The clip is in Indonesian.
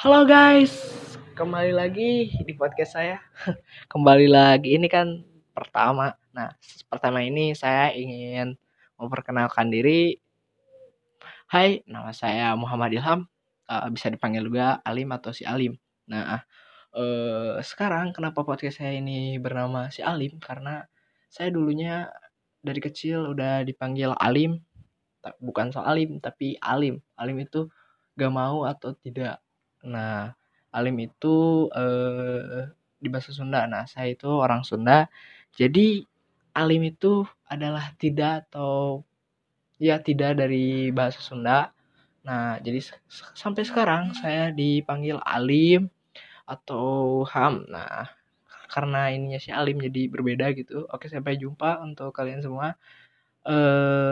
Halo guys, kembali lagi di podcast saya. kembali lagi ini kan pertama. Nah, pertama ini saya ingin memperkenalkan diri. Hai, nama saya Muhammad Ilham. Uh, bisa dipanggil juga Alim atau si Alim. Nah, uh, sekarang kenapa podcast saya ini bernama si Alim? Karena saya dulunya dari kecil udah dipanggil Alim, bukan so Alim tapi Alim. Alim itu gak mau atau tidak Nah, alim itu eh, di bahasa Sunda. Nah, saya itu orang Sunda. Jadi alim itu adalah tidak atau ya tidak dari bahasa Sunda. Nah, jadi sampai sekarang saya dipanggil alim atau ham. Nah, karena ininya si alim jadi berbeda gitu. Oke, sampai jumpa untuk kalian semua. Eh